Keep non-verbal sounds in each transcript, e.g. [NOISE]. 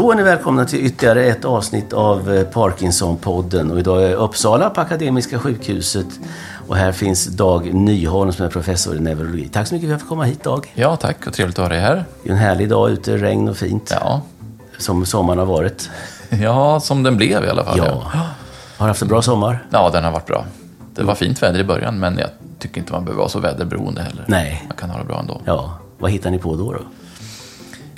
Då är ni välkomna till ytterligare ett avsnitt av eh, Parkinson-podden. Och idag är jag i Uppsala på Akademiska sjukhuset. Och här finns Dag Nyholm som är professor i neurologi. Tack så mycket för att jag fick komma hit Dag. Ja, tack och trevligt att ha dig här. Det är en härlig dag ute, regn och fint. Ja, Som sommaren har varit. ja som den blev i alla fall. Ja. Har haft en bra sommar? ja, den har varit bra. Det var fint väder i början, men jag tycker inte man behöver vara så väderberoende heller. Nej. Man kan ha det bra ändå. Ja. Vad hittar ni på då? då?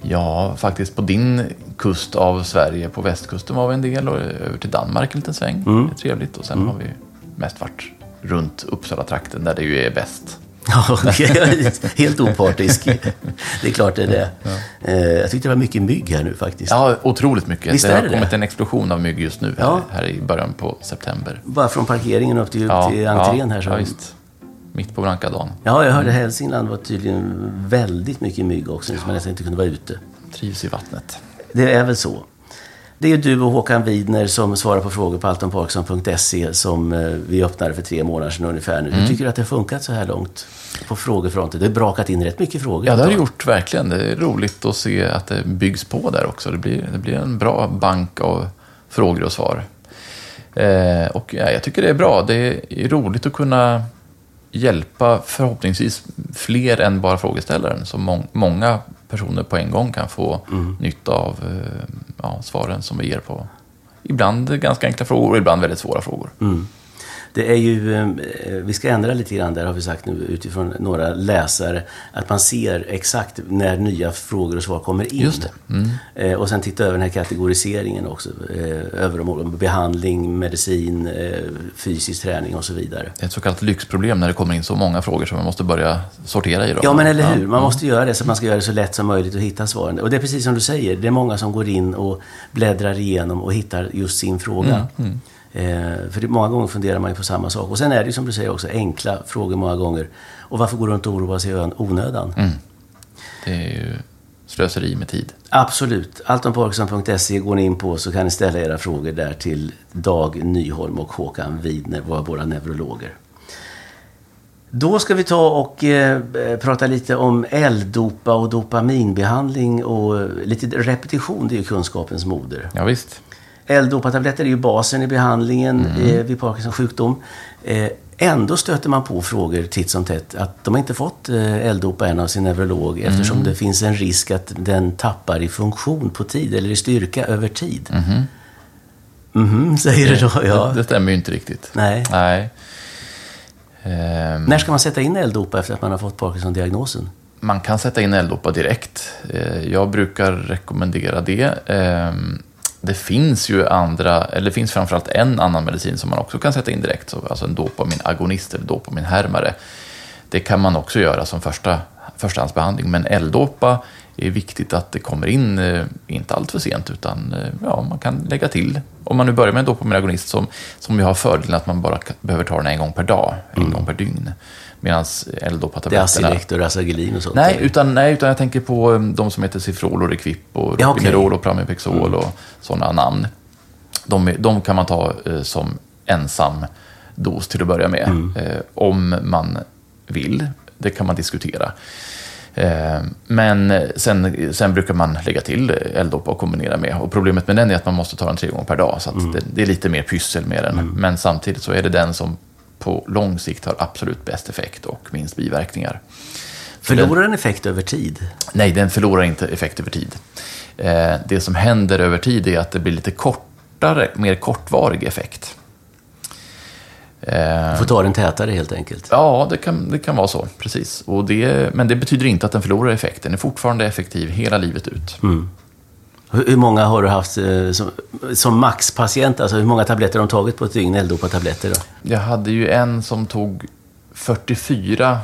Ja, faktiskt på din kust av Sverige, på västkusten var vi en del och över till Danmark en liten sväng. Det är trevligt. Och sen har vi mest varit runt Uppsala-trakten där det ju är bäst. Ja, [LAUGHS] helt opartisk. Det är klart det är det. Eh, Jag tyckte det var mycket mygg här nu faktiskt. Ja, otroligt mycket. Visst det har det kommit en explosion av mygg just nu här, Ja. här i början på september. Bara från parkeringen upp till, till entrén här. Så. Ja, visst. Mitt på blanka dagen. Ja, jag hörde Hälsingland var tydligen väldigt mycket mygg också, så man nästan inte kunde vara ute. Trivs i vattnet. Det är väl så. Det är du och Håkan Widner som svarar på frågor på altonparksson.se som eh, vi öppnade för tre månader sedan ungefär nu. Mm. Hur tycker du att det har funkat så här långt på frågefronten? Det har brakat in rätt mycket frågor. Ja, det har det gjort verkligen. Det är roligt att se att det byggs på där också. Det blir, det blir en bra bank av frågor och svar. Eh, och ja, jag tycker det är bra. Det är roligt att kunna hjälpa förhoppningsvis fler än bara frågeställaren. Så mång, många personer på en gång kan få nytta av eh, ja, svaren som vi ger på ibland ganska enkla frågor och ibland väldigt svåra frågor. Det är ju, eh, vi ska ändra lite grann där har vi sagt nu utifrån några läsare. Att man ser exakt när nya frågor och svar kommer in. Just det. Eh, Och sen titta över den här kategoriseringen också. eh, Över de behandling, medicin, fysisk träning och så vidare. Det är ett så kallat lyxproblem när det kommer in så många frågor som man måste börja sortera i dem. Ja, men eller hur? Man måste göra det så att man ska göra det så lätt som möjligt att hitta svaren. Och det är precis som du säger, det är många som går in och bläddrar igenom och hittar just sin fråga. Eh, för det, många gånger funderar man ju på samma sak. Och sen är det ju som du säger också enkla frågor många gånger. Och varför går du runt och oroar sig i onödan? Det är ju slöseri med tid. Absolut. Altonparkinson.se går ni in på så kan ni ställa era frågor där till Dag Nyholm och Håkan Widner, våra båda neurologer. Då ska vi ta och eh, prata lite om L-dopa och dopaminbehandling och lite repetition, det är ju kunskapens moder. Ja, visst. L-dopatabletter är ju basen i behandlingen eh, vid Parkinsons sjukdom. Eh, ändå stöter man på frågor titt som tätt att de har inte fått eh, L-dopa än av sin neurolog eftersom det finns en risk att den tappar i funktion på tid eller i styrka över tid. Mhm, säger du då. Det, Ja. det stämmer ju inte riktigt. Nej. Nej. Ehm, När ska man sätta in L-dopa efter att man har fått Parkinson-diagnosen? man kan sätta in L-dopa direkt. Jag brukar rekommendera det. Ehm, det finns ju andra, eller det finns framförallt en annan medicin som man också kan sätta in direkt. Så, alltså en dopaminagonist eller dopaminhärmare. Det kan man också göra som första, förstahandsbehandling. Men L-dopa är viktigt att det kommer in, eh, inte allt för sent, utan eh, ja, man kan lägga till. Om man nu börjar med en dopaminagonist som, som ju har fördelen att man bara behöver ta den en gång per dag, en gång per dygn. Medan Det är. Acilect och Rasagelin och sånt? Nej utan, nej, utan jag tänker på um, de som heter Cifrol och Requip och Ja. Ropinerol och Pramipexol och sådana namn. De, de kan man ta eh, som ensam dos till att börja med. Eh, om man vill. Det kan man diskutera. Eh, men sen, sen brukar man lägga till L-dopa och kombinera med. Och problemet med den är att man måste ta den tre gånger per dag. Så att det, det är lite mer pyssel med den. Men samtidigt så är det den som på lång sikt har absolut bäst effekt och minst biverkningar. Förlorar den effekt över tid? Nej, den förlorar inte effekt över tid. Eh, det som händer över tid är att det blir lite kortare, mer kortvarig effekt. Eh, Du får ta den tätare helt enkelt. ja, det kan, det kan vara så, precis. Och det, men det betyder inte att den förlorar effekt. Den är fortfarande effektiv hela livet ut. Hur hur många har du haft eh, som, som maxpatient? Alltså hur många tabletter har de tagit på ett dygn? L-dopa-tabletter då? Jag hade ju en som tog 44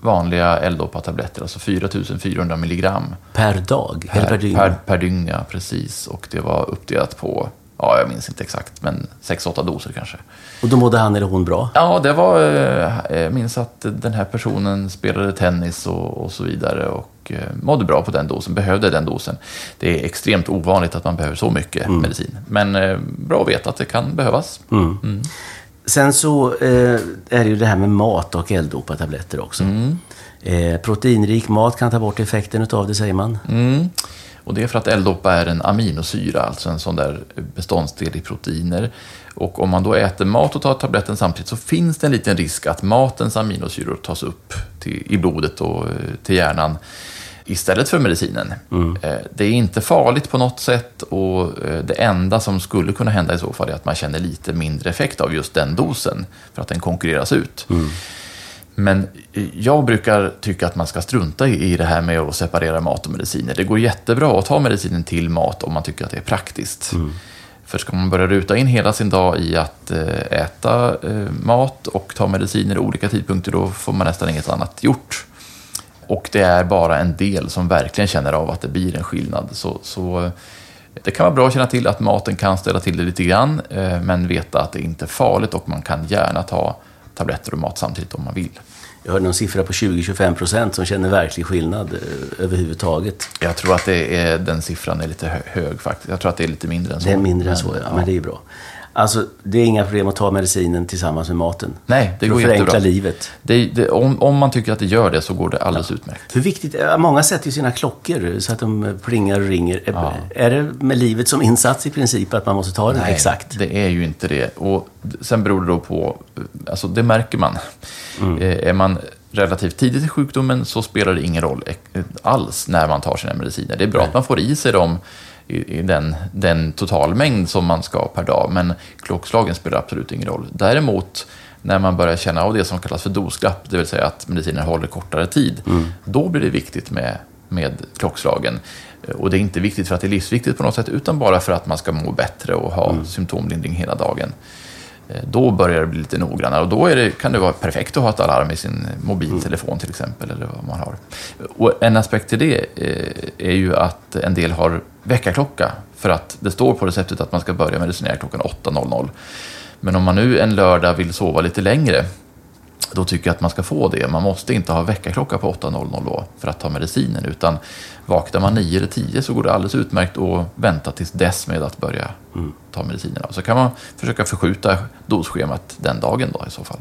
vanliga L-dopa-tabletter, alltså 4400 milligram. Per dag? per dygn? Per, per dygn, ja, precis. Och det var uppdelat på ja, jag minns inte exakt, men 6-8 doser kanske. Och då mådde han eller hon bra? Ja, det var, eh, jag minns att den här personen spelade tennis och, och så vidare och eh, mådde bra på den dosen, behövde den dosen. Det är extremt ovanligt att man behöver så mycket Mm. medicin, men eh, bra att veta att det kan behövas. Sen så eh, är det ju det här med mat och L-dopa-tabletter också. Eh, proteinrik mat kan ta bort effekten utav det, säger man. Mm. Och det är för att L-dopa är en aminosyra, alltså en sån där beståndsdel i proteiner. Och om man då äter mat och tar tabletten samtidigt så finns det en liten risk att matens aminosyror tas upp till, i blodet och eh, till hjärnan istället för medicinen. Eh, Det är inte farligt på något sätt och eh, det enda som skulle kunna hända i så fall är att man känner lite mindre effekt av just den dosen för att den konkurreras ut. Men jag brukar tycka att man ska strunta i det här med att separera mat och mediciner. Det går jättebra att ta medicinen till mat om man tycker att det är praktiskt. För ska man börja ruta in hela sin dag i att eh, äta eh, mat och ta mediciner i olika tidpunkter, då får man nästan inget annat gjort. Och det är bara en del som verkligen känner av att det blir en skillnad. Så, så eh, det kan vara bra att känna till att maten kan ställa till det lite grann, men veta att det inte är farligt och man kan gärna ta tabletter och mat samtidigt om man vill. Jag hörde någon siffra på 20-25 procent som känner verklig skillnad eh, överhuvudtaget. Jag tror att det är, den siffran är lite hö- hög faktiskt. Jag tror att det är lite mindre än så. Det är mindre än så, Men, ja. Men det är bra. Alltså, det är inga problem att ta medicinen tillsammans med maten. Nej, det går jättebra. livet. Det, det, om, om man tycker att det gör det så går det alldeles utmärkt. Hur viktigt, ja, många sätter ju sina klockor så att de plingar och ringer. Är- Ja. Är det med livet som insats i princip att man måste ta den exakt? det är ju inte det. Och sen beror det då på, alltså det märker man. Mm. Eh, Är man relativt tidigt i sjukdomen så spelar det ingen roll eh, alls när man tar sina mediciner. Det är bra att man får i sig dem i, i den, den totalmängd som man ska per dag, men klockslagen spelar absolut ingen roll. Däremot när man börjar känna av det som kallas för dosglapp, det vill säga att medicinen håller kortare tid, då blir det viktigt med, med klockslagen. Och det är inte viktigt för att det är livsviktigt på något sätt, utan bara för att man ska må bättre och ha symptomlindring hela dagen. Eh, då börjar det bli lite noggrannare och då är det, kan det vara perfekt att ha ett alarm i sin mobiltelefon till exempel, eller vad man har. Och en aspekt till det eh, är ju att en del har väckarklocka, för att det står på receptet att man ska börja medicinera klockan 8.00. Men om man nu en lördag vill sova lite längre, då tycker jag att man ska få det. Man måste inte ha väckarklocka på 8.00 då för att ta medicinen, utan vaknar man 9 eller 10 så går det alldeles utmärkt att vänta tills dess med att börja ta medicinerna. Så kan man försöka förskjuta dosschemat den dagen då i så fall.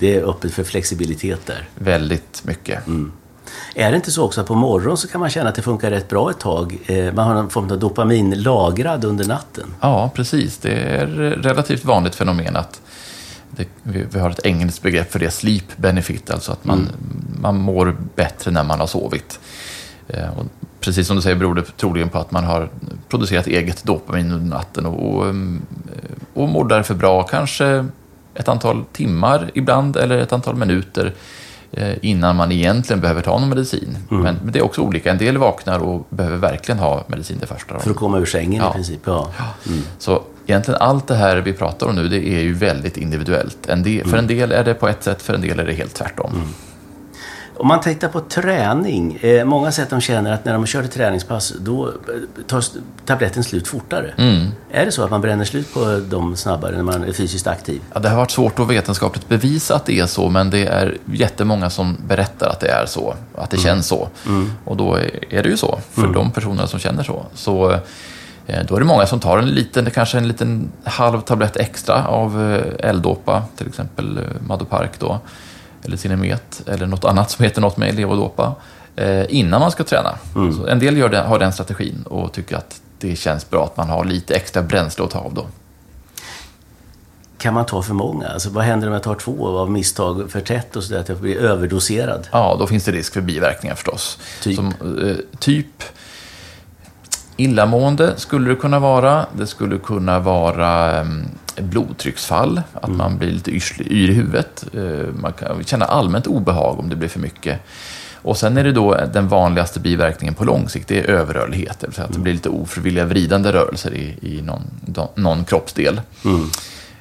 Det är öppet för flexibilitet där. Väldigt mycket. Är det inte så också att på morgonen så kan man känna att det funkar rätt bra ett tag? Eh, Man har någon form av dopamin lagrad under natten. Ja, precis. Det är relativt vanligt fenomen att det, vi, vi har ett engelskt begrepp för det, sleep benefit, alltså att man, man mår bättre när man har sovit. Eh, och precis som du säger beror det troligen på att man har producerat eget dopamin under natten och, och, mm, och mår därför bra, kanske ett antal timmar ibland eller ett antal minuter eh, innan man egentligen behöver ta någon medicin. Men, men det är också olika. En del vaknar och behöver verkligen ha medicin det första. För att komma ur sängen Ja. i princip. Ja. Så egentligen allt det här vi pratar om nu, det är ju väldigt individuellt. En del, För en del är det på ett sätt, för en del är det helt tvärtom. Om man tittar på träning. Eh, många säger att de känner att när de kör ett träningspass då eh, tar tabletten slut fortare. Mm. Är det så att man bränner slut på dem snabbare när man är fysiskt aktiv? Ja, det har varit svårt att vetenskapligt bevisa att det är så, men det är jättemånga som berättar att det är så, att det känns så. Och då är det ju så, för de personerna som känner så. Så eh, då är det många som tar en liten, kanske en liten halv tablett extra av eh, L-dopa, till exempel eh, Madopark då, eller Cinemet, eller något annat som heter något med levodopa, eh, innan man ska träna. Så en del gör det, har den strategin och tycker att det känns bra att man har lite extra bränsle att ta av då. Kan man ta för många? Alltså, vad händer om jag tar två av misstag för tätt och sådär, att jag blir överdoserad? Ja, då finns det risk för biverkningar förstås. Typ? Som, eh, typ illamående skulle det kunna vara. Det skulle kunna vara eh, blodtrycksfall, att man blir lite yrslig, yr i huvudet. Eh, man kan känna allmänt obehag om det blir för mycket. Och sen är det då den vanligaste biverkningen på lång sikt, det är överrörlighet. Det vill säga att det blir lite ofrivilliga vridande rörelser i, i någon, någon, kroppsdel.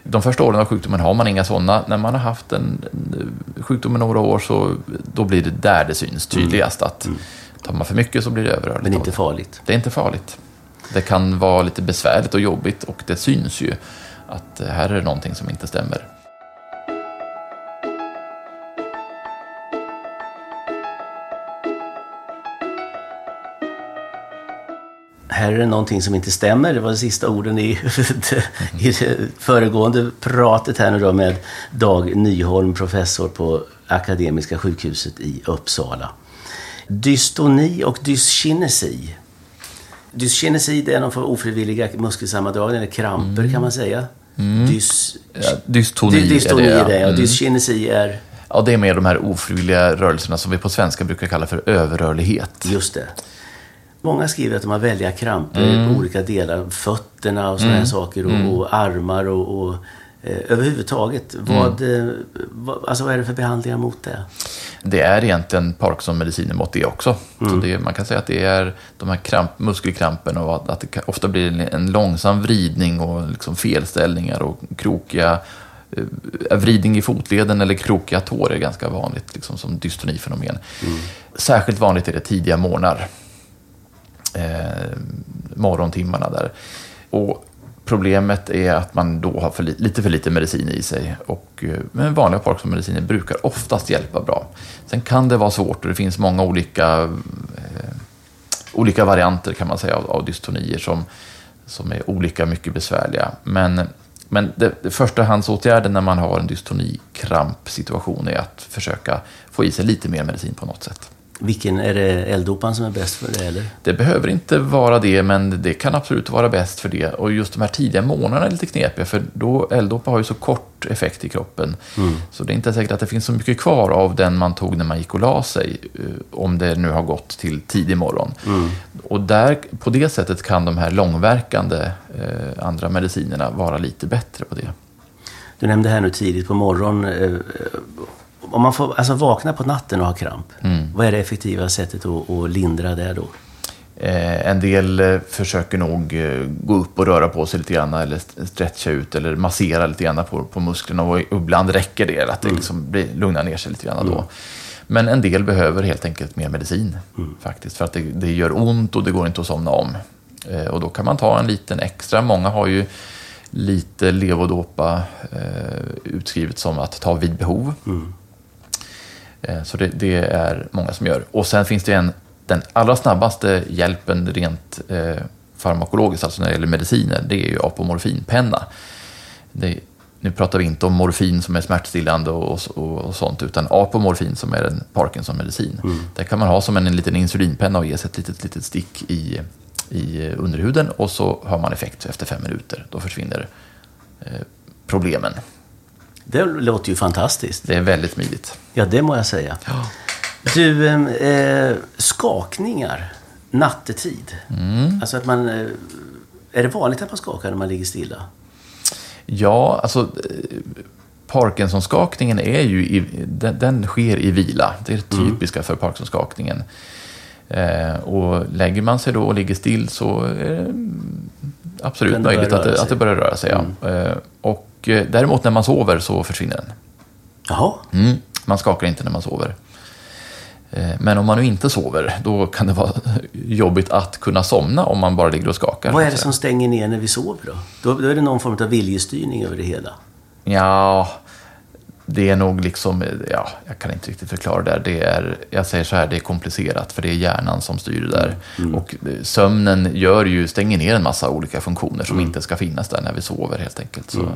De första åren av sjukdomen har man inga sådana. När man har haft en, en sjukdom i några år så då blir det där det syns tydligast. att Tar man för mycket så blir det överrörligt. Men inte farligt. Det är inte farligt. Det kan vara lite besvärligt och jobbigt och det syns ju att här är det någonting som inte stämmer. Här är det någonting som inte stämmer. Det var de sista orden i, [LAUGHS] i det föregående pratet här nu då med Dag Nyholm, professor på Akademiska sjukhuset i Uppsala. Dystoni och dyskinesi. Dyskinesi det är någon form av ofrivilliga muskelsammandragningar, eller kramper mm. kan man säga. Mm. Dys, ja, dystoni, dy, dystoni är det, ja. det. Mm. Dyskinesi är... Ja, det är mer de här ofrivilliga rörelserna som vi på svenska brukar kalla för överrörlighet. Just det. Många skriver att de har väldiga kramper mm. på olika delar, fötterna och sådana mm. saker och, mm. och, armar och, och överhuvudtaget. Vad, mm. eh, vad, alltså vad är det för behandlingar mot det? Det är egentligen Parkinson-mediciner mot det också. Så mm. det, man kan säga att det är de här kramp, muskelkrampen och att det ofta blir en långsam vridning och liksom felställningar och krokiga eh, vridning i fotleden eller krokiga tår är ganska vanligt liksom, som dystonifenomen. Mm. Särskilt vanligt är det tidiga morgnar eh, morgontimmarna där. Och problemet är att man då har för li lite för lite medicin i sig. Och, eh, men vanliga Parkinson-mediciner brukar oftast hjälpa bra. Sen kan det vara svårt och det finns många olika, eh, olika varianter kan man säga av, av dystonier som, som är olika mycket besvärliga. Men, men det, det förstahandsåtgärden när man har en dystonikrampsituation är att försöka få i sig lite mer medicin på något sätt. Vilken är det L-dopan som är bäst för det? Eller? Det behöver inte vara det, men det kan absolut vara bäst för det. Och just de här tidiga månaderna är lite knepiga, för då L-dopa har ju så kort effekt i kroppen. Mm. Så det är inte säkert att det finns så mycket kvar av den man tog när man gick och la sig, eh, om det nu har gått till tidig morgon. Mm. Och där, på det sättet kan de här långverkande eh, andra medicinerna vara lite bättre på det. Du nämnde här nu tidigt på morgonen eh, om man får alltså, vakna på natten och ha kramp, mm. vad är det effektiva sättet att, att lindra det då? Eh, en del eh, försöker nog eh, gå upp och röra på sig lite grann eller stretcha ut eller massera lite grann på, på musklerna och ibland räcker det att det mm. liksom blir, lugnar ner sig lite grann mm. då. Men en del behöver helt enkelt mer medicin mm. faktiskt för att det, det, gör ont och det går inte att somna om. Och då kan man ta en liten extra. Många har ju lite levodopa utskrivet som att ta vid behov. Mm. Eh, så det, det, är många som gör. Och sen finns det en, den allra snabbaste hjälpen rent eh, farmakologiskt, alltså när det gäller mediciner, det är ju apomorfinpenna. Det, nu pratar vi inte om morfin som är smärtstillande och, och, och sånt, utan apomorfin som är en Parkinson-medicin. Mm. Det kan man ha som en, en liten insulinpenna och ge sig ett litet, litet stick i, i underhuden och så har man effekt efter fem minuter. Då försvinner eh, problemen. Det låter ju fantastiskt. Det är väldigt smidigt. Ja, det må jag säga. Ja. Du, eh, skakningar nattetid. Mm. Alltså att man... Eh, är det vanligt att man skakar när man ligger stilla? Ja, alltså... Eh, Parkinsonskakningen är ju i, den, den, sker i vila. Det är det mm. typiska mm. för Parkinsonskakningen. Eh, och lägger man sig då och ligger still så är det absolut möjligt att det, att det börjar röra sig. Mm. Ja. Eh, och Eh, däremot när man sover så försvinner den. Jaha. Mm, man skakar inte när man sover. Eh, men om man nu inte sover, då kan det vara [LAUGHS] jobbigt att kunna somna om man bara ligger och skakar. Vad är det som stänger ner när vi sover då? Då, då är det någon form av viljestyrning över det hela. Ja, det är nog liksom, ja, jag kan inte riktigt förklara det. det är, jag säger så här, det är komplicerat för det är hjärnan som styr det där. Mm. Och sömnen gör ju, stänger ner en massa olika funktioner som mm. inte ska finnas där när vi sover helt enkelt. Så, mm.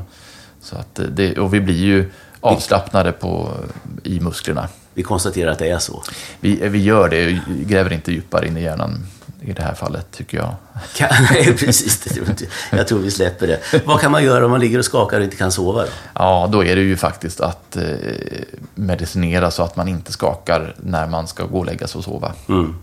Så att det, och vi blir ju avslappnade på, i musklerna. Vi konstaterar att det är så. Vi, vi gör det, gräver inte djupare in i hjärnan i det här fallet, tycker jag. [LAUGHS] Nej, precis. Jag tror vi släpper det. Vad kan man göra om man ligger och skakar och inte kan sova? Då? Ja, då är det ju faktiskt att eh, medicinera så att man inte skakar när man ska gå och lägga sig och sova. Mm.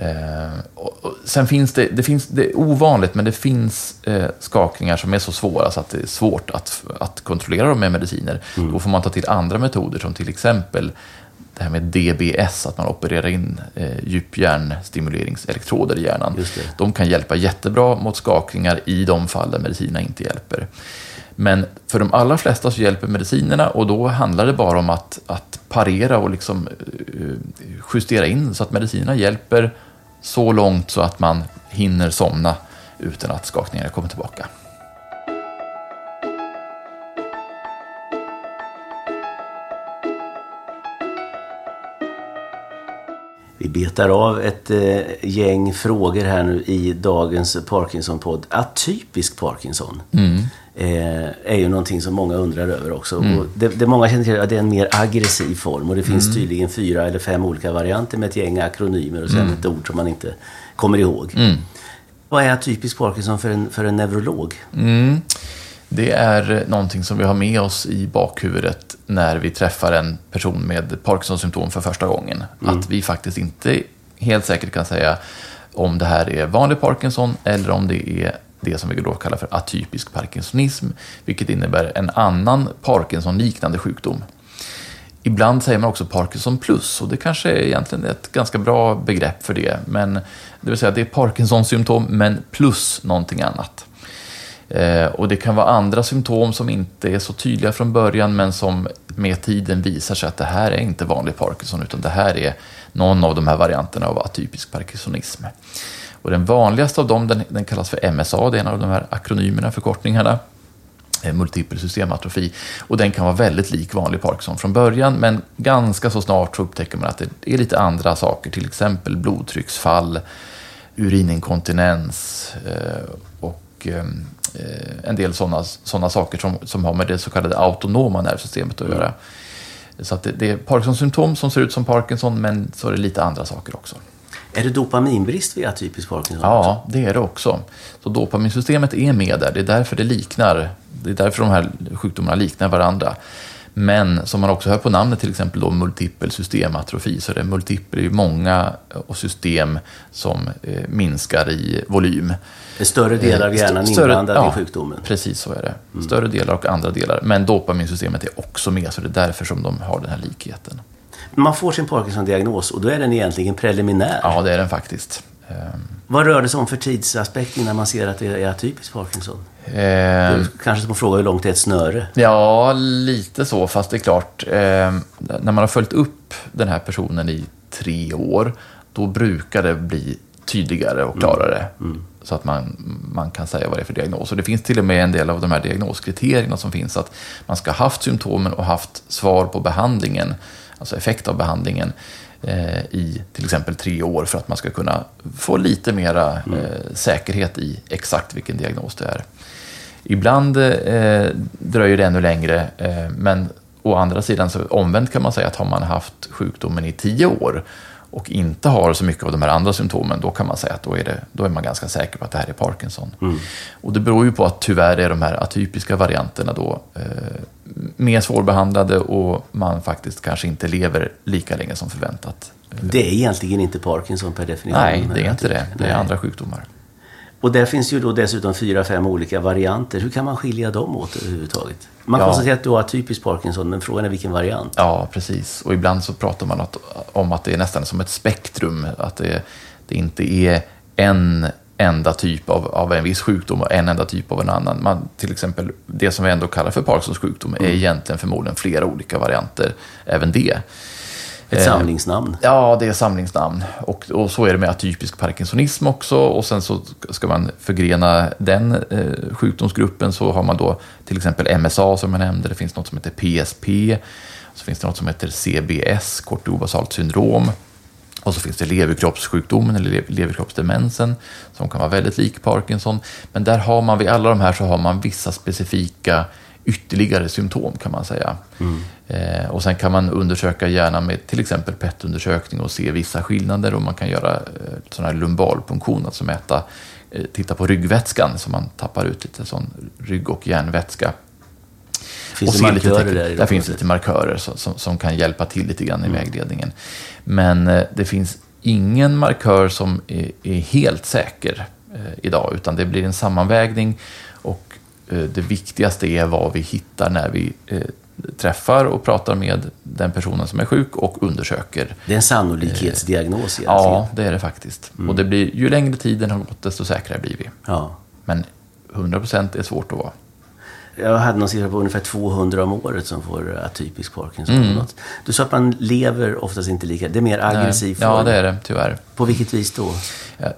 Eh, och, och, sen finns det, det, finns, det är ovanligt, men det finns eh, skakningar som är så svåra så att det är svårt att, att kontrollera dem med mediciner. Mm. Då får man ta till andra metoder som till exempel det här med DBS, att man opererar in eh, djuphjärnsstimuleringselektroder i hjärnan. De kan hjälpa jättebra mot skakningar i de fall där medicinerna inte hjälper. Men för de allra flesta så hjälper medicinerna och då handlar det bara om att, att parera och liksom, uh, justera in så att medicinerna hjälper så långt så att man hinner somna utan att skakningarna kommer tillbaka. Vi betar av ett eh, gäng frågor här nu i dagens Parkinson-podd. Atypisk Parkinson Mm. Eh, är ju någonting som många undrar över också. Och det, det många känner till att det är en mer aggressiv form och det finns tydligen fyra eller fem olika varianter med ett gäng akronymer och sen ett ord som man inte kommer ihåg. Vad är atypisk Parkinson för en, för en neurolog? Mm. Det är någonting som vi har med oss i bakhuvudet när vi träffar en person med Parkinsons-symptom för första gången. Att vi faktiskt inte helt säkert kan säga om det här är vanlig Parkinson eller om det är det som vi då kallar för atypisk parkinsonism, vilket innebär en annan Parkinson-liknande sjukdom. Ibland säger man också Parkinson plus och det kanske är egentligen ett ganska bra begrepp för det. Men det vill säga det är Parkinsons symptom men plus någonting annat. Eh, och det kan vara andra symptom som inte är så tydliga från början men som med tiden visar sig att det här är inte vanlig Parkinson utan det här är någon av de här varianterna av atypisk parkinsonism. Och den vanligaste av dem den, den kallas för MSA, det är en av de här akronymerna, förkortningarna. Eh, multipel systematrofi. Och den kan vara väldigt lik vanlig Parkinson från början, men ganska så snart så upptäcker man att det är lite andra saker, till exempel blodtrycksfall, urininkontinens eh, och eh, en del sådana såna saker som, som har med det så kallade autonoma nervsystemet att göra. Så att det, det är Parkinsons-symptom som ser ut som Parkinson, men så är det lite andra saker också. Är det dopaminbrist vid atypisk Parkinson? Ja, det är det också. Så dopaminsystemet är med där. Det är därför det liknar. Det är därför de här sjukdomarna liknar varandra. Men som man också hör på namnet, till exempel då multipel systematrofi, så är det multipel är många och system som eh, minskar i volym. En större del av Eh, hjärnan st- större- inblandad ja, i sjukdomen? Precis så är det. Större delar och andra delar. Men dopaminsystemet är också med, så det är därför som de har den här likheten. Man får sin Parkinson-diagnos och då är den egentligen preliminär. Ja, det är den faktiskt. Ehm, Vad rör det sig om för tidsaspekt innan man ser att det är atypisk Parkinson? ehm, Kanske som fråga hur långt är ett snöre? Ja, lite så, fast det är klart. Eh, när man har följt upp den här personen i tre år, då brukar det bli tydligare och klarare. Så att man, man kan säga vad det är för diagnos. Och det finns till och med en del av de här diagnoskriterierna som finns att man ska ha haft symptomen och haft svar på behandlingen, alltså effekt av behandlingen, eh, i till exempel tre år för att man ska kunna få lite mera eh, säkerhet i exakt vilken diagnos det är. Ibland eh, dröjer det ännu längre, eh, men å andra sidan så omvänt kan man säga att har man haft sjukdomen i tio år och inte har så mycket av de här andra symptomen, då kan man säga att då är, det, då är man ganska säker på att det här är Parkinson. Och det beror ju på att tyvärr är de här atypiska varianterna då eh, mer svårbehandlade och man faktiskt kanske inte lever lika länge som förväntat. Det är egentligen inte Parkinson per definition. Nej, det är inte det. Det är Nej. andra sjukdomar. Och där finns ju då dessutom fyra, fem olika varianter. Hur kan man skilja dem åt överhuvudtaget? Man Ja. konstaterar att du har atypisk Parkinson, men frågan är vilken variant? Ja, precis. Och ibland så pratar man om att det är nästan som ett spektrum. Att det, det inte är en enda typ av, av en viss sjukdom och en enda typ av en annan. Man, till exempel, det som vi ändå kallar för Parkinsons sjukdom är egentligen förmodligen flera olika varianter, även det. Ett Eh, samlingsnamn. Ja, det är samlingsnamn. Och, och så är det med atypisk parkinsonism också. Och sen så ska man förgrena den eh, sjukdomsgruppen så har man då till exempel MSA som jag nämnde. Det finns något som heter PSP. Så finns det något som heter CBS, kortobasalt syndrom. Och så finns det leverkroppssjukdomen eller lev- leverkroppsdemensen som kan vara väldigt lik Parkinson. Men där har man, vid alla de här så har man vissa specifika ytterligare symptom kan man säga. Eh, och sen kan man undersöka gärna med till exempel PET-undersökning och se vissa skillnader och man kan göra eh, sån här lumbalpunktion, alltså mäta, eh, titta på ryggvätskan så man tappar ut lite sån rygg och hjärnvätska. Finns Och det lite där? Där finns lite markörer som, som, som kan hjälpa till lite grann i vägledningen. Men eh, det finns ingen markör som är, är helt säker eh, idag, utan det blir en sammanvägning och eh, det viktigaste är vad vi hittar när vi eh, träffar och pratar med den personen som är sjuk och undersöker. Det är en sannolikhetsdiagnos egentligen. Ja, det är det faktiskt. Och det blir, ju längre tiden har gått, desto säkrare blir vi. ja. Men 100% är svårt att vara. Jag hade någon siffra på ungefär 200 om året som får atypisk Parkinson. Mm. Något. Du sa att man lever oftast inte lika. Det är mer aggressiv Nej. Ja, form. det är det tyvärr. På vilket vis då?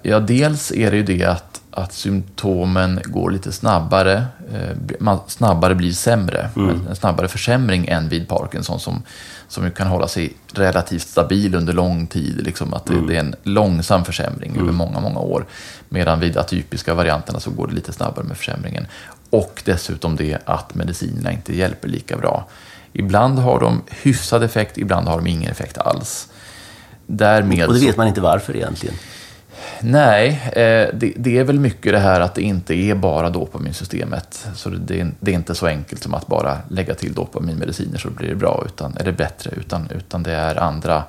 Ja, dels är det ju det att, att symptomen går lite snabbare. Eh, man snabbare blir sämre. En snabbare försämring än vid Parkinson som, som kan hålla sig relativt stabil under lång tid. Liksom att det, det är en långsam försämring över många, många år. Medan vid atypiska varianterna så går det lite snabbare med försämringen. Och dessutom det att medicinerna inte hjälper lika bra. Ibland har de hyfsad effekt, ibland har de ingen effekt alls. Därmed Och det vet man inte varför egentligen. Nej, eh, det, är väl mycket det här att det inte är bara dopaminsystemet. Så det, är, det är inte så enkelt som att bara lägga till dopaminmediciner så blir det bra, utan, eller bättre, utan, utan det är andra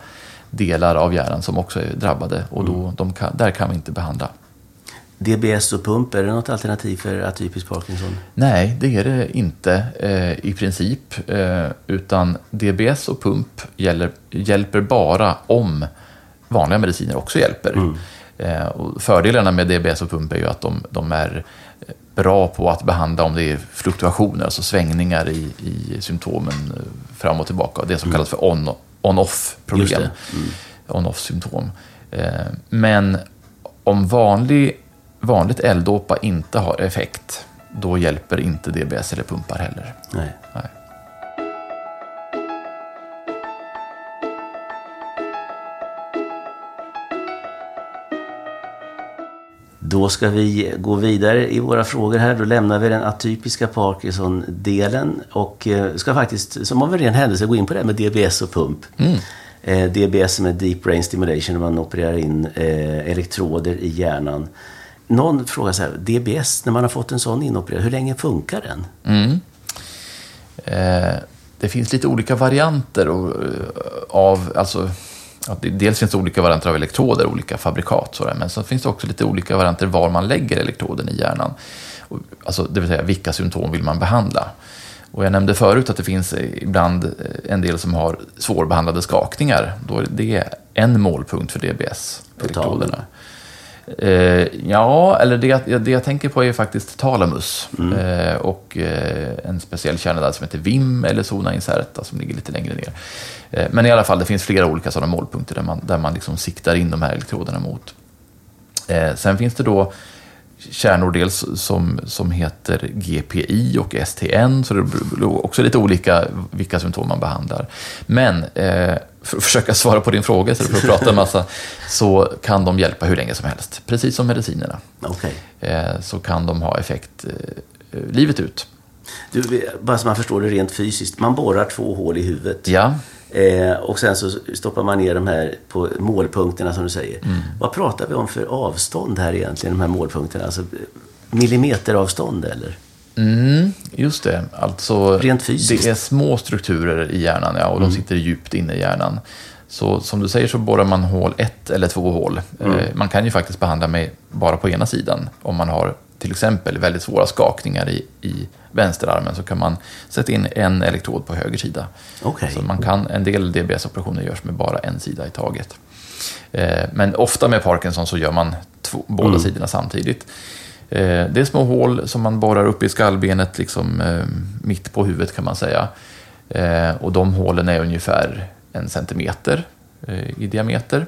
delar av hjärnan som också är drabbade och då, de kan, där kan vi inte behandla. DBS och pump, är det något alternativ för atypisk Parkinson? Nej, det är det inte eh, i princip. Eh, utan DBS och pump gäller, hjälper bara om vanliga mediciner också hjälper. Eh, och fördelarna med DBS och pump är ju att de, de är bra på att behandla om det är fluktuationer, alltså svängningar i, i symptomen eh, fram och tillbaka. Det som kallas för on- on-off Just problem. det. On-off symptom. Eh, men om vanlig, vanligt L-dopa inte har effekt, då hjälper inte DBS eller pumpar heller. Nej. Nej. Då ska vi gå vidare i våra frågor här. Då lämnar vi den atypiska Parkinson-delen och eh, ska faktiskt, som av en ren händelse, gå in på det här med DBS och pump. Eh, DBS som är Deep Brain Stimulation, där man opererar in eh, elektroder i hjärnan. Någon frågar så här, DBS, när man har fått en sån inopererad, hur länge funkar den? Mm. Eh, det finns lite olika varianter och, eh, av, alltså, dels finns det olika varianter av elektroder, olika fabrikat, sådär, men så finns det också lite olika varianter var man lägger elektroden i hjärnan. Alltså, det vill säga, vilka symptom vill man behandla? Och jag nämnde förut att det finns eh, ibland eh, en del som har svårbehandlade skakningar. Då är det en målpunkt för DBS, elektroderna. Eh, ja, eller det, jag- det jag tänker på är faktiskt talamus. Eh, och eh, en speciell kärna där som heter VIM eller zona incerta som ligger lite längre ner. Eh, men i alla fall, det finns flera olika sådana målpunkter där man, där man liksom siktar in de här elektroderna mot. Eh, sen finns det då kärnor dels som, som heter GPI och STN, så det är också lite olika vilka symptom man behandlar. Men eh, försöka svara på din fråga, istället för att prata en massa, så kan de hjälpa hur länge som helst. Precis som medicinerna. Okej. Eh, så kan de ha effekt eh, livet ut. Du, bara så man förstår det rent fysiskt. Man borrar två hål i huvudet. Ja, Eh, och sen så stoppar man ner de här på målpunkterna som du säger. Mm. Vad pratar vi om för avstånd här egentligen, de här målpunkterna? Alltså millimeteravstånd eller? Mm, just det. Alltså, Rent fysiskt. Det är små strukturer i hjärnan ja, och de sitter djupt inne i hjärnan. Så som du säger så borrar man hål ett eller två hål. Eh, man kan ju faktiskt behandla med bara på ena sidan. Om man har till exempel väldigt svåra skakningar i, i vänsterarmen så kan man sätta in en elektrod på höger sida. Okej. Så man kan, en del DBS-operationer görs med bara en sida i taget. Eh, Men ofta med Parkinson så gör man två, båda sidorna samtidigt. Eh, Det är små hål som man borrar upp i skallbenet, liksom eh, mitt på huvudet kan man säga. Eh, Och de hålen är ungefär en centimeter i diameter.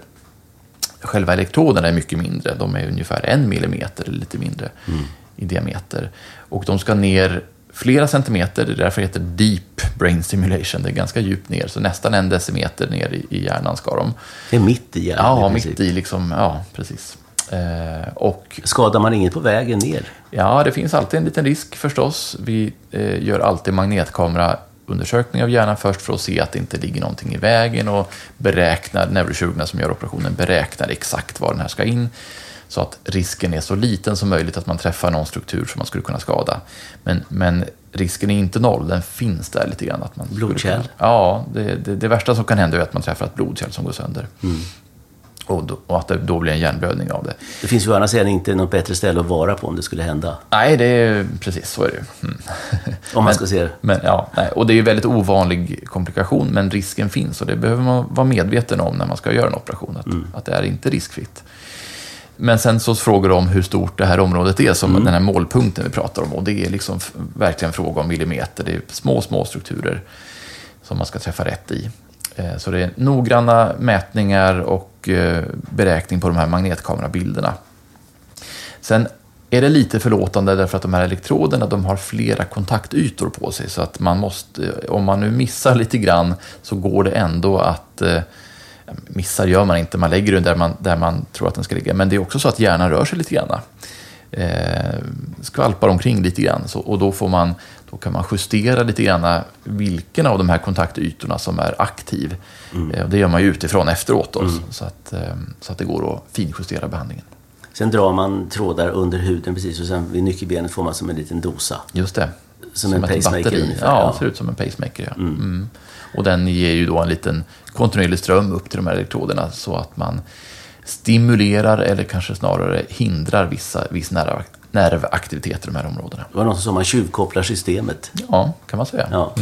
Själva elektroderna är mycket mindre, de är ungefär en millimeter eller lite mindre i diameter. Och de ska ner flera centimeter, det är därför det heter deep brain stimulation, det är ganska djupt ner, så nästan en decimeter ner i, i hjärnan ska de. Det är mitt i hjärnan Ja, mitt i liksom, ja precis. Eh, och Skadar man inget på vägen ner? ja, det finns alltid en liten risk förstås. Vi eh, gör alltid magnetkameraundersökning av hjärnan först för att se att det inte ligger någonting i vägen och beräknar, neurokirurgerna som gör operationen beräknar exakt var den här ska in. Så att risken är så liten som möjligt att man träffar någon struktur som man skulle kunna skada. Men, men risken är inte noll, den finns där lite grann. Att man Blodkärl? kunna- Ja, det, det, det värsta som kan hända är att man träffar ett blodkärl som går sönder. Och, då, och att det då blir en hjärnblödning av det. Det finns ju å andra sidan inte något bättre ställe att vara på om det skulle hända. Nej, det är precis så är det. Mm. [LAUGHS] Om man ska se det. Men, ja, nej, och det är ju väldigt ovanlig komplikation, men risken finns och det behöver man vara medveten om när man ska göra en operation, att, att det är inte riskfritt. Men sen så frågar de om hur stort det här området är, som den här målpunkten vi pratar om. Och det är liksom verkligen fråga om millimeter. Det är små, små strukturer som man ska träffa rätt i. Eh, så det är noggranna mätningar och eh, beräkning på de här magnetkamerabilderna. Sen är det lite förlåtande därför att de här elektroderna de har flera kontaktytor på sig. Så att man måste, eh, om man nu missar lite grann så går det ändå att Missar gör man inte, man lägger den där man, där man tror att den ska ligga. Men det är också så att hjärnan rör sig lite grann. Eh, skvalpar omkring lite grann. Så, och då, får man, då kan man justera lite grann vilken av de här kontaktytorna som är aktiv. Eh, och det gör man ju utifrån efteråt. Då, så, att, eh, så att det går att finjustera behandlingen. Sen drar man trådar under huden precis och sen vid nyckelbenet får man som en liten dosa. Just det. Som en ett pacemaker batteri. ungefär, Ja, ja. ser ut som en pacemaker. Ja. Mm. Och den ger ju då en liten kontinuerlig ström upp till de här elektroderna så att man stimulerar eller kanske snarare hindrar vissa, viss nerv, nervaktivitet i de här områdena. Det var någon som sa man tjuvkopplar systemet. Ja, kan man säga. Ja.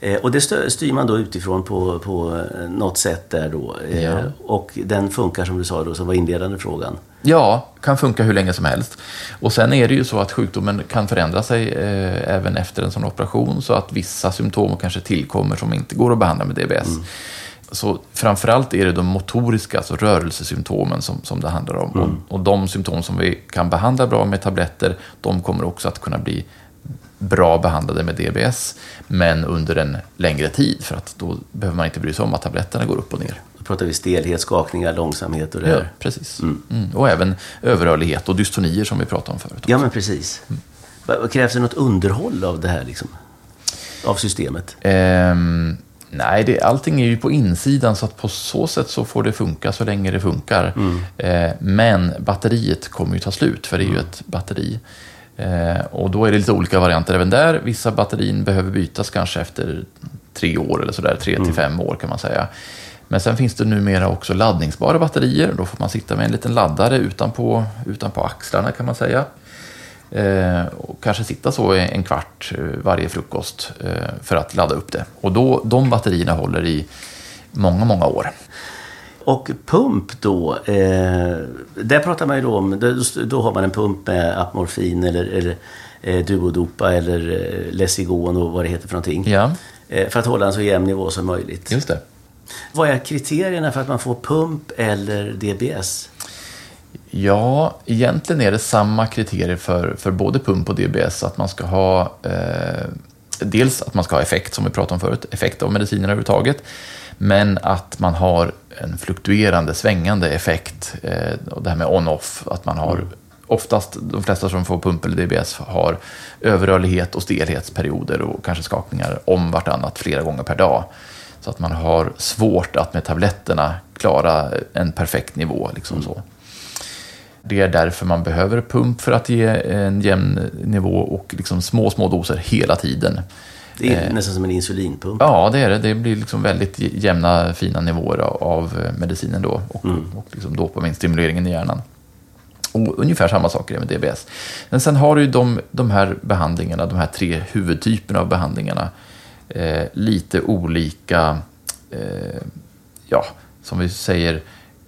Eh, och det styr man då utifrån på, på eh, något sätt där då. Eh, Ja. Och den funkar som du sa då, som var inledande frågan. Ja, kan funka hur länge som helst. Och sen är det ju så att sjukdomen kan förändra sig eh, även efter en sån operation så att vissa symptom kanske tillkommer som inte går att behandla med DBS. Så framförallt är det de motoriska, alltså rörelsesymptomen som, som det handlar om. Och, och de symptom som vi kan behandla bra med tabletter, de kommer också att kunna bli bra behandlade med DBS, men under en längre tid, för att då behöver man inte bry sig om att tabletterna går upp och ner. Då pratar vi stelhet, skakningar, långsamhet och det Ja, här. precis. Mm. Och även överrörlighet och dystonier som vi pratade om förut. Ja, men precis. Va- Krävs det något underhåll av det här liksom? Av systemet? Ehm, nej, det, allting är ju på insidan så att på så sätt så får det funka så länge det funkar. Eh, men batteriet kommer ju ta slut, för det är ju ett batteri. Eh, och då är det lite olika varianter även där. Vissa batterin behöver bytas kanske efter tre år eller sådär, tre till fem år kan man säga. Men sen finns det numera också laddningsbara batterier. Då får man sitta med en liten laddare utanpå, utanpå axlarna kan man säga. Eh, och kanske sitta så en kvart eh, varje frukost eh, för att ladda upp det. Och då, de batterierna håller i många, många år. Och pump då, eh, där pratar man ju då om, då, då har man en pump med apmorfin eller, eller eh, duodopa eller eh, Lessigon och vad det heter för någonting. Ja, Eh, för att hålla en så jämn nivå som möjligt. just det. Vad är kriterierna för att man får pump eller DBS? Ja, egentligen är det samma kriterier för, för både pump och DBS. Att man ska ha eh, dels att man ska ha effekt, som vi pratade om förut, effekt av mediciner överhuvudtaget. Men att man har en fluktuerande, svängande effekt. Eh, och det här med on-off, att man har Oftast, de flesta som får pump eller DBS har överrörlighet och stelhetsperioder och kanske skakningar om vartannat flera gånger per dag. Så att man har svårt att med tabletterna klara en perfekt nivå. Liksom så. Det är därför man behöver pump för att ge en jämn nivå och liksom små, små doser hela tiden. Det är nästan som en insulinpump. Ja, det är det. Det blir liksom väldigt jämna, fina nivåer av- av medicinen då och, och liksom dopaminstimuleringen i hjärnan. Och ungefär samma saker med DBS. Men sen har du ju de, de här behandlingarna, de här tre huvudtyperna av behandlingarna, eh, lite olika, eh, ja, som vi säger, eh,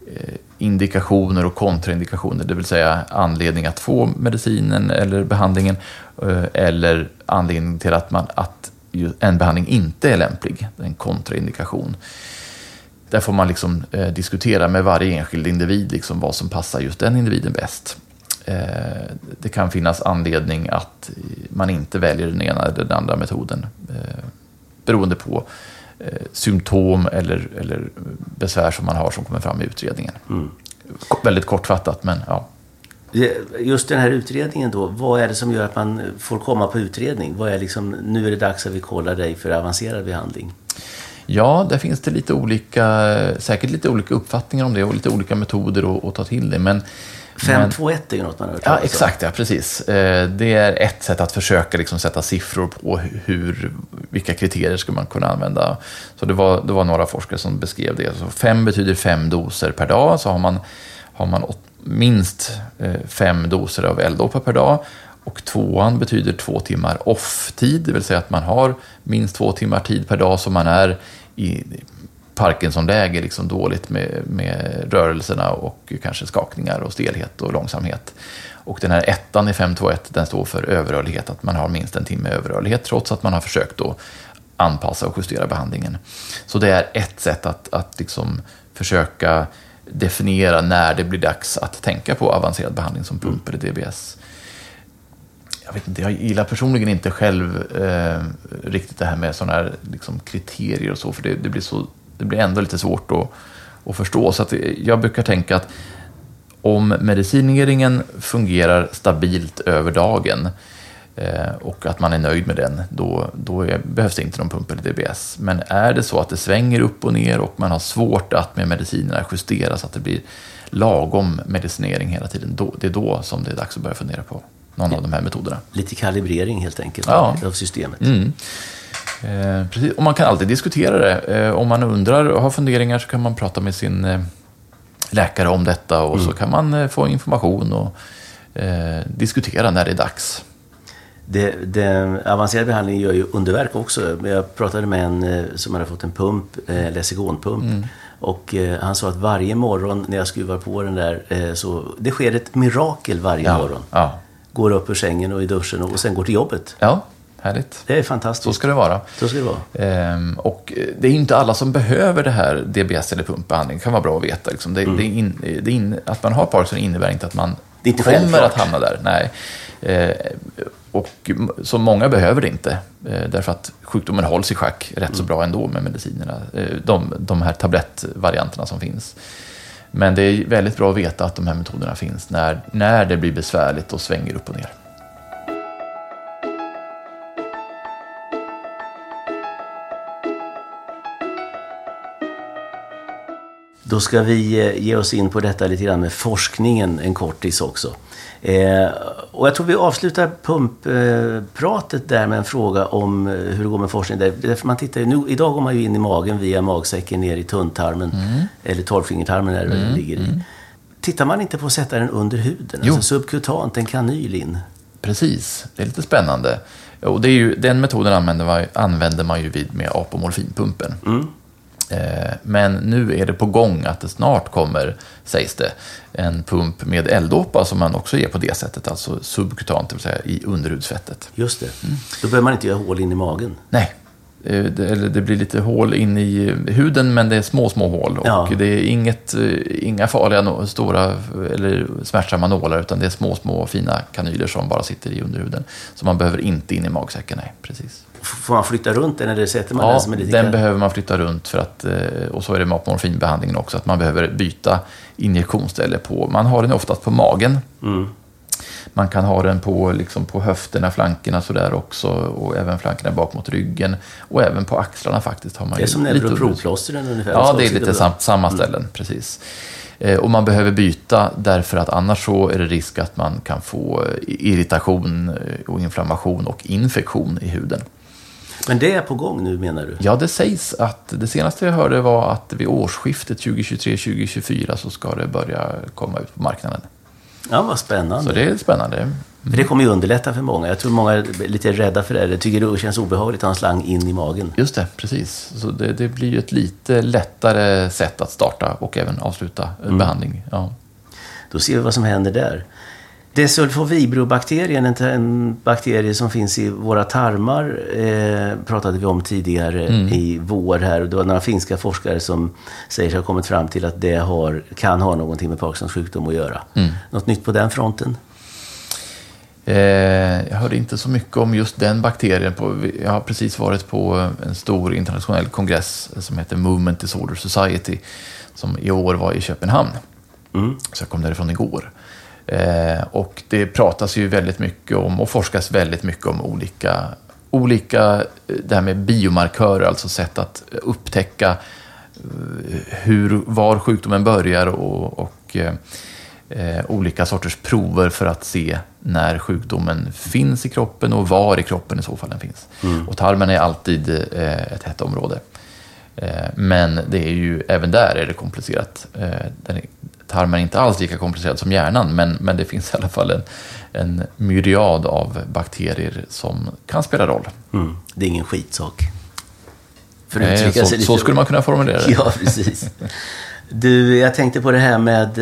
Eh, indikationer och kontraindikationer, det vill säga anledning att få medicinen eller behandlingen eh, eller anledning till att, man, att en behandling inte är lämplig, en kontraindikation. Där får man liksom, eh, diskutera med varje enskild individ liksom, vad som passar just den individen bäst. Det kan finnas anledning att man inte väljer den ena eller den andra metoden beroende på symptom eller, eller besvär som man har som kommer fram i utredningen. Ko- Väldigt kortfattat, men ja. Just den här utredningen då, vad är det som gör att man får komma på utredning? Vad är liksom, nu är det dags att vi kollar dig för avancerad behandling. Ja, där finns det lite olika, säkert lite olika uppfattningar om det och lite olika metoder att, att ta till det. Men, 521 är ju något man har hört Ja, talas om. exakt. Ja, precis. Eh, det är ett sätt att försöka liksom sätta siffror på hur, vilka kriterier ska man kunna använda. Så det var, det var några forskare som beskrev det. Så fem betyder fem doser per dag. Så har man, har man åt, minst eh, fem doser av eldopa per dag. Och tvåan betyder två timmar off-tid, det vill säga att man har minst två timmar tid per dag som man är i Parkinson-läge, liksom dåligt med, med rörelserna och kanske skakningar och stelhet och långsamhet. Och den här ettan i 521, den står för överrörlighet, att man har minst en timme överrörlighet trots att man har försökt att anpassa och justera behandlingen. Så det är ett sätt att, att liksom försöka definiera när det blir dags att tänka på avancerad behandling som pump eller DBS. Jag, vet inte, jag gillar personligen inte själv eh, riktigt det här med sådana här liksom, kriterier och så, för det, det, blir så, det blir ändå lite svårt att, att förstå. Så att jag brukar tänka att om medicineringen fungerar stabilt över dagen eh, och att man är nöjd med den, då, då är, behövs det inte någon pump eller DBS. Men är det så att det svänger upp och ner och man har svårt att med medicinerna justera så att det blir lagom medicinering hela tiden, då, det är då som det är dags att börja fundera på någon av de här metoderna. Lite kalibrering helt enkelt Ja. av systemet. Mm. Eh, precis. Och man kan alltid diskutera det. Eh, om man undrar och har funderingar så kan man prata med sin eh, läkare om detta och så kan man eh, få information och eh, diskutera när det är dags. Det, det, avancerad behandling gör ju underverk också. Jag pratade med en som hade fått en pump, eh, Lessigonpump. Mm. Och eh, han sa att varje morgon när jag skruvar på den där eh, så det sker ett mirakel varje Ja, morgon. ja. Går upp ur sängen och i duschen och sen går till jobbet. ja härligt. Det är fantastiskt. Så ska det vara. Så ska det vara. Ehm, och eh, det är inte alla som behöver det här DBS eller pumpbehandling. Det kan vara bra att veta. Liksom. Det, det är in, det in, att man har Parkinson innebär inte att man Det är inte kommer självklart. att hamna där. Nej. Eh, och så många behöver det inte. Eh, därför att sjukdomen hålls i schack rätt så bra ändå med medicinerna. Eh, de, de här tablettvarianterna som finns. Men det är väldigt bra att veta att de här metoderna finns när, när det blir besvärligt och svänger upp och ner. Då ska vi eh, ge oss in på detta lite grann med forskningen en kortis också. Eh, och jag tror vi avslutar pumppratet där med en fråga om eh, hur det går med forskning. Där, därför man tittar, nu, idag går man ju in i magen via magsäcken ner i tunntarmen, Mm. eller tolvfingertarmen där den ligger i. Tittar man inte på att sätta den under huden? Jo. Alltså subkutant, en kanyl in? Precis, det är lite spännande. Och det är ju, den metoden använder man, använder man ju vid med apomorfinpumpen. Eh, Men nu är det på gång att det snart kommer, sägs det, en pump med L-dopa som man också ger på det sättet, alltså subkutant, det vill säga i underhudsfettet. Just det. Mm. Då behöver man inte göra hål in i magen. Nej, eh, det, eller det blir lite hål in i huden, men det är små, små hål. Och Ja. det är inget, eh, inga farliga, stora eller smärtsamma nålar, utan det är små, små fina kanyler som bara sitter i underhuden. Så man behöver inte in i magsäcken, nej, precis. Får man flytta runt den eller sätter man den Ja, som är lite den behöver man flytta runt för att, eh, och så är det med morfinbehandlingen också, att man behöver byta injektionsställe på, man har den oftast på magen. Mm. Man kan ha den på, liksom på höfterna, flankerna sådär också och även flankerna bak mot ryggen och även på axlarna faktiskt. Har man Det är som lite neuroproplåstren ungefär. Ja, det är lite sam, samma ställen, precis. Eh, Och man behöver byta därför att annars så är det risk att man kan få eh, irritation och inflammation och infektion i huden. Men det är på gång nu menar du? Ja, det sägs att det senaste jag hörde var att vid årsskiftet 2023-2024 så ska det börja komma ut på marknaden. Ja, vad spännande. Så det är spännande. För det kommer ju underlätta för många. Jag tror många är lite rädda för det. De tycker det känns obehagligt att ha en slang in i magen. Just det, precis. Så det, det blir ju ett lite lättare sätt att starta och även avsluta en behandling. Ja. Då ser vi vad som händer där. Desulfovibrobakterien, en, en bakterie som finns i våra tarmar, eh, pratade vi om tidigare i vår här. Och Det var några finska forskare som säger sig ha kommit fram till att det har, kan ha någonting med Parkinsons sjukdom att göra. Något nytt på den fronten? Eh, jag hörde inte så mycket om just den bakterien. På, jag har precis varit på en stor internationell kongress som heter Movement Disorder Society som i år var i Köpenhamn. Så jag kom därifrån igår. Eh, och det pratas ju väldigt mycket om och forskas väldigt mycket om olika, olika eh, det här med biomarkörer, alltså sätt att upptäcka eh, hur, var sjukdomen börjar och, och eh, olika sorters prover för att se när sjukdomen finns i kroppen och var i kroppen i så fall den finns. Och tarmen är alltid eh, ett hett område. Eh, men det är ju, även där är det komplicerat. Den är, tarmen är inte alls lika komplicerad som hjärnan, men, men det finns i alla fall en, en myriad av bakterier som kan spela roll. Mm. Det är ingen skitsak. För Nej, så, så skulle man kunna formulera det. [LAUGHS] Ja, precis. Du, jag tänkte på det här med...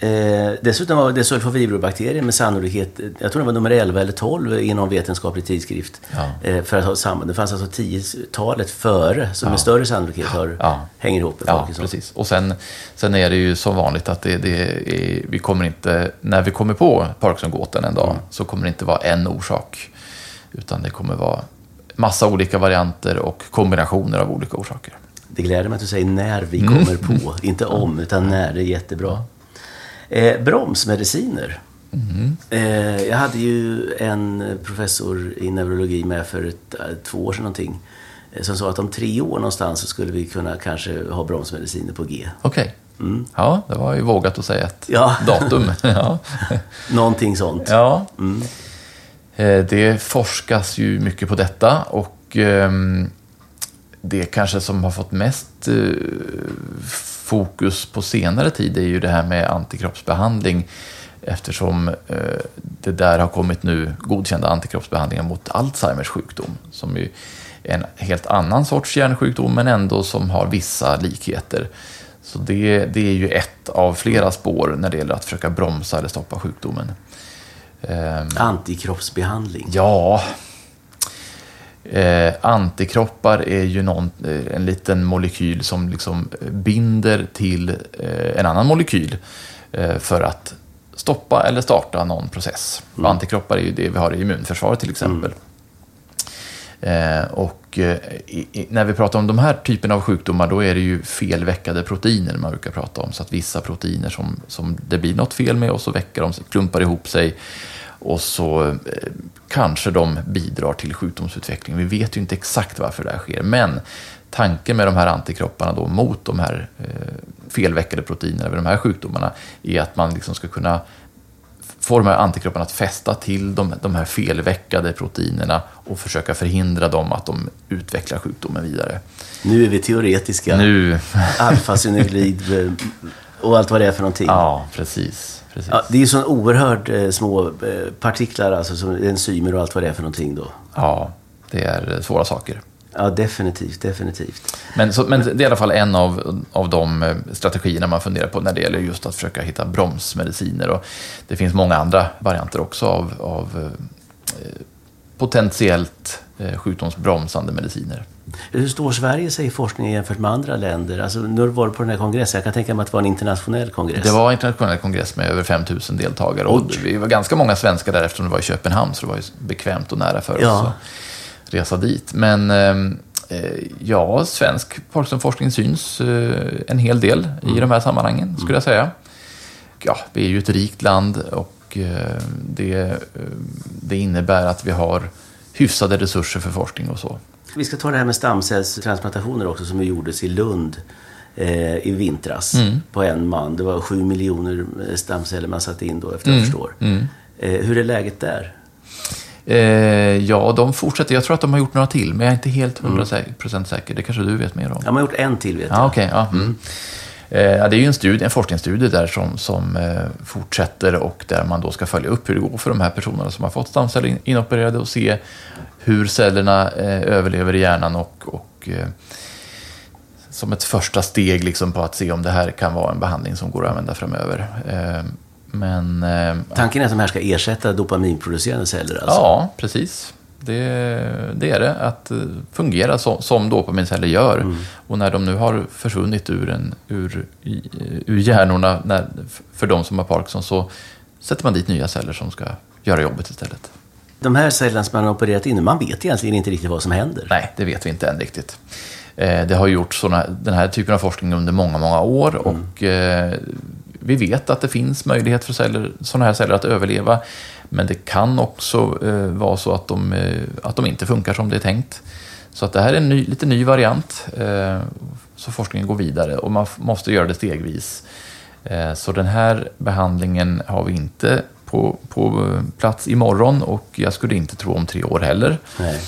Eh, dessutom var det sulfovibrobakterier med sannolikhet, jag tror det var nummer 11 eller 12 i någon vetenskaplig tidskrift. Ja. Eh, för att ha samma. Det fanns alltså 10-talet före som med större sannolikhet har, Ja. hänger ihop med Ja, precis. Och sen, sen är det ju som vanligt att det, det är, vi kommer inte, när vi kommer på Parkinson-gåtan en dag, Mm. så kommer det inte vara en orsak. Utan det kommer vara massa olika varianter och kombinationer av olika orsaker. Det gläder mig att du säger när vi Mm. kommer på. [LAUGHS] Inte om, utan när. Det är jättebra. Eh, bromsmediciner. Mm. Eh, jag hade ju en professor i neurologi med för ett, eh, två år sedan någonting. eh, Som sa att om tre år någonstans så skulle vi kunna kanske ha bromsmediciner på G. Okej. Ja, det var ju vågat att säga ett Mm. Ja. datum. [LAUGHS] ja. Någonting sånt. Ja. Mm. Eh, Det forskas ju mycket på detta och ehm, det kanske som har fått mest eh, fokus på senare tid är ju det här med antikroppsbehandling eftersom eh, det där har kommit nu godkända antikroppsbehandlingar mot Alzheimers sjukdom som ju är en helt annan sorts hjärnsjukdom men ändå som har vissa likheter. Så det, det är ju ett av flera spår när det gäller att försöka bromsa eller stoppa sjukdomen. Ehm, Antikroppsbehandling. Ja. Eh, antikroppar är ju någon, eh, en liten molekyl som liksom binder till eh, en annan molekyl eh, för att stoppa eller starta någon process. Och Antikroppar är ju det vi har i immunförsvaret till exempel. Eh, och eh, i, i, när vi pratar om de här typen av sjukdomar då är det ju felväckade proteiner man brukar prata om. Så att vissa proteiner som, som det blir något fel med och så väcker de, sig, klumpar ihop sig och så eh, kanske de bidrar till sjukdomsutveckling. Vi vet ju inte exakt varför det här sker, men tanken med de här antikropparna då mot de här eh, felväckade proteinerna vid de här sjukdomarna är att man liksom ska kunna få de här antikropparna att fästa till de, de här felväckade proteinerna och försöka förhindra dem att de utvecklar sjukdomen vidare. Nu är vi teoretiska. Nu, Alfa-synuklid [LAUGHS] och allt vad det är för någonting. ja precis. Precis. Ja, det är ju så oerhört eh, små eh, partiklar, alltså som enzymer och allt vad det är för någonting då. Ja, det är svåra saker. Ja, definitivt, definitivt. Men, så, men det är i alla fall en av, av de eh, strategierna man funderar på när det gäller just att försöka hitta bromsmediciner. Och det finns många andra varianter också av, av eh, potentiellt eh, sjukdomsbromsande mediciner. Hur står Sverige sig i forskningen jämfört med andra länder? Alltså, nu var du på den här kongressen. Jag kan tänka mig att det var en internationell kongress. Det var en internationell kongress med över 5 000 deltagare och vi var ganska många svenskar där eftersom det var i Köpenhamn så det var ju bekvämt och nära för Ja. oss att resa dit. Men eh, eh, ja, svensk Parkinsonforskning syns eh, en hel del i de här sammanhangen skulle jag säga. Ja, vi är ju ett rikt land och eh, det, eh, det innebär att vi har hyfsade resurser för forskning och så. Vi ska ta det här med stamcellstransplantationer också som gjordes i Lund eh, i vintras Mm. på en man. Det var sju miljoner eh, stamceller man satte in då efter jag Mm. förstår. Eh, hur är läget där? Eh, ja, de fortsätter. Jag tror att de har gjort några till, men jag är inte helt 100% säker. Det kanske du vet mer om. Ja, man har gjort en till vet jag. Ja, okej. ja, mm. Eh, det är ju en, studie, en forskningsstudie där som, som eh, fortsätter och där man då ska följa upp hur det går för de här personerna som har fått stamceller in, inopererade och se hur cellerna eh, överlever i hjärnan och, och eh, som ett första steg liksom på att se om det här kan vara en behandling som går att använda framöver. Eh, men eh, Tanken är att de här ska ersätta dopaminproducerande celler alltså? Ja, precis. Det, det är det. Att eh, fungera som, som dopaminceller gör. Mm. Och när de nu har försvunnit ur, en, ur, i- ur hjärnorna när, för de som har Parkinson så sätter man dit nya celler som ska göra jobbet istället. De här cellerna som man har opererat in, man vet egentligen inte riktigt vad som händer. Nej, det vet vi inte än riktigt. Eh, Det har gjorts såna, den här typen av forskning under många, många år och eh, vi vet att det finns möjlighet för celler, sådana här celler att överleva. Men det kan också eh, vara så att de, eh, att de inte funkar som det är tänkt. Så att det här är en ny, lite ny variant. Eh, så forskningen går vidare och man måste göra det stegvis. Så den här behandlingen har vi inte på, på plats imorgon och jag skulle inte tro om tre år heller. Nej.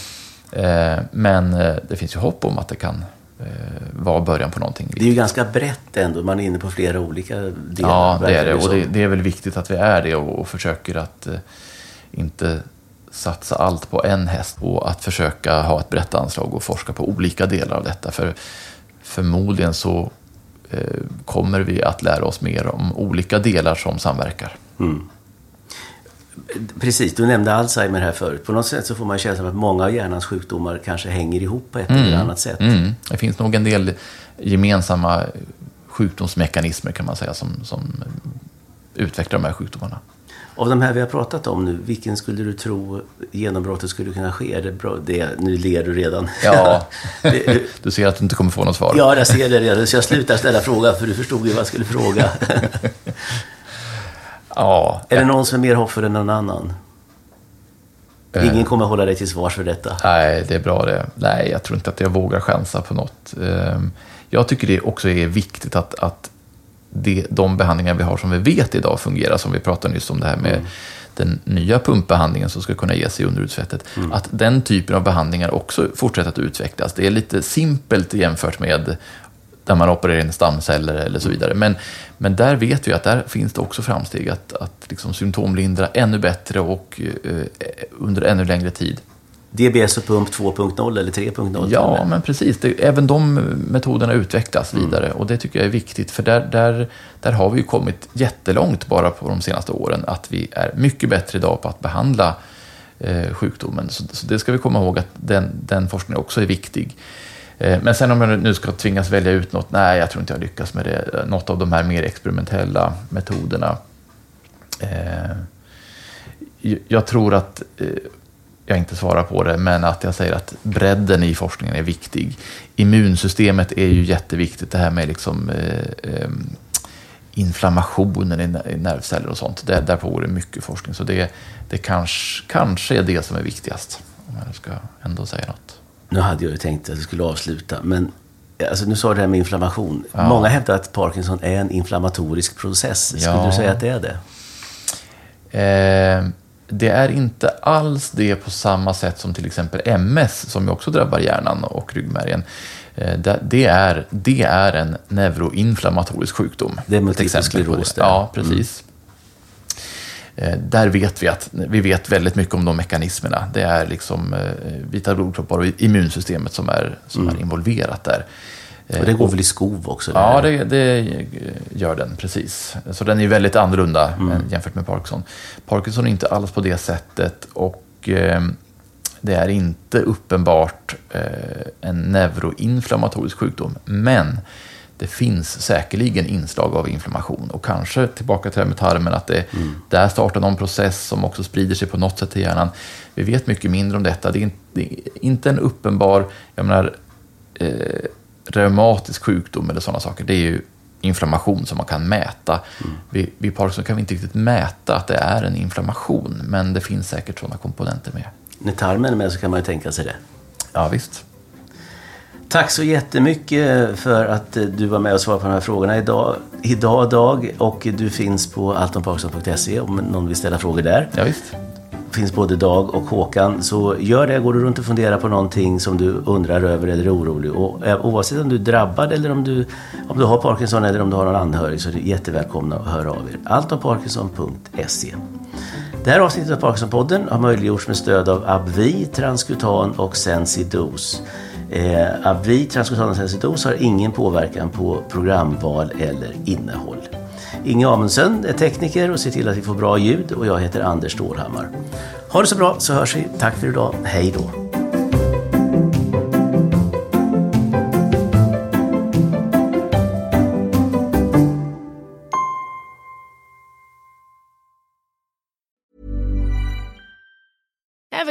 Men det finns ju hopp om att det kan eh, vara början på någonting. Det är ju ganska brett ändå. Man är inne på flera olika delar. Ja, det är det. Och det, det är väl viktigt att vi är det och, och försöker att eh, inte satsa allt på en häst och att försöka ha ett brett anslag och forska på olika delar av detta. För förmodligen så eh, kommer vi att lära oss mer om olika delar som samverkar. Mm. Precis, du nämnde Alzheimer här förut. På något sätt så får man känslan av att många av hjärnans sjukdomar kanske hänger ihop på ett mm. eller annat sätt. Mm. Det finns nog en del gemensamma sjukdomsmekanismer kan man säga som, som utvecklar de här sjukdomarna. Av de här vi har pratat om nu, vilken skulle du tro genombrottet skulle kunna ske? Det bra? Det, nu ler du redan. Ja, [LAUGHS] du ser att du inte kommer få något svar. Ja, jag ser det redan. Så jag slutar ställa frågan, för du förstod ju vad jag skulle fråga. [LAUGHS] ja. Är det någon som är mer hoppfull än någon annan? Eh. Ingen kommer hålla dig till svars för detta. Nej, det är bra det. Nej, jag tror inte att jag vågar chansa på något. Ehm, jag tycker det också är viktigt att, att det, de behandlingar vi har som vi vet idag fungerar, som vi pratade nyss om det här med mm. den nya pumpbehandlingen som ska kunna ges i underutsvettet, mm. att den typen av behandlingar också fortsätter att utvecklas. Det är lite simpelt jämfört med där man opererar in stamceller eller så mm. vidare. Men, men där vet vi att där finns det också framsteg att, att liksom symptomlindra ännu bättre och eh, under ännu längre tid. DBS och pump 2.0 eller 3.0? Ja, men precis. Det, även de metoderna utvecklas mm. vidare och det tycker jag är viktigt för där, där, där har vi ju kommit jättelångt bara på de senaste åren att vi är mycket bättre idag på att behandla eh, sjukdomen. Så, så, det ska vi komma ihåg att den, den forskningen också är viktig. Eh, men sen om jag nu ska tvingas välja ut något, nej, jag tror inte jag lyckas med det. Något av de här mer experimentella metoderna. Eh, jag tror att eh, jag inte svarar på det, men att jag säger att bredden i forskningen är viktig. Immunsystemet är ju jätteviktigt, det här med liksom, inflammationen i, nervceller och sånt. Där, där pågår det mycket forskning, så det, det kanske, kanske är det som är viktigast, om jag ska ändå säga något. Nu hade jag ju tänkt att jag skulle avsluta, men Alltså, nu sa du det här med inflammation. Ja. Många hävdar att Parkinson är en inflammatorisk process. Skulle ja. du säga att det är det? Eh, det är inte alls det på samma sätt som till exempel MS, som ju också drabbar hjärnan och ryggmärgen. Eh, det är, det är en neuroinflammatorisk sjukdom. Det är multipel skleros? Ja, precis. Mm. Där vet vi att vi vet väldigt mycket om de mekanismerna. Det är liksom eh, vita blodkroppar och immunsystemet som är, som mm. är involverat där. Och det går väl i skov också? Ja, det, det, gör den, precis. Så den är väldigt annorlunda mm. jämfört med Parkinson. Parkinson är inte alls på det sättet och eh, det är inte uppenbart eh, en neuroinflammatorisk sjukdom. Men det finns säkerligen inslag av inflammation och kanske tillbaka till det här med tarmen, att det mm. där startar någon process som också sprider sig på något sätt till hjärnan. Vi vet mycket mindre om detta. Det är inte, det är inte en uppenbar, jag menar, eh, reumatisk sjukdom eller sådana saker, det är ju inflammation som man kan mäta. Mm. Vid, vid Parkinson kan vi inte riktigt mäta att det är en inflammation, men det finns säkert sådana komponenter med. När tarmen är med så kan man ju tänka sig det. Ja, visst. Tack så jättemycket för att du var med och svarade på de här frågorna idag, idag Dag. Och du finns på altonparkinson.se om någon vill ställa frågor där. Ja, visst finns både Dag och Håkan. Så gör det. Går du runt och funderar på någonting som du undrar över eller är orolig. Och eh, oavsett om du är drabbad eller om du, om du har Parkinson eller om du har någon anhörig så är du jättevälkomna att höra av er. Alltomparkinson.se Det här avsnittet av Parkinsonpodden har möjliggjorts med stöd av Abvi, Transkutan och Sensidos. Eh, Abvi, Transkutan har ingen påverkan på programval eller innehåll. Inge Amundsen är tekniker och ser till att vi får bra ljud och jag heter Anders Stålhammar. Ha det så bra så hörs vi. Tack för idag. Hej då!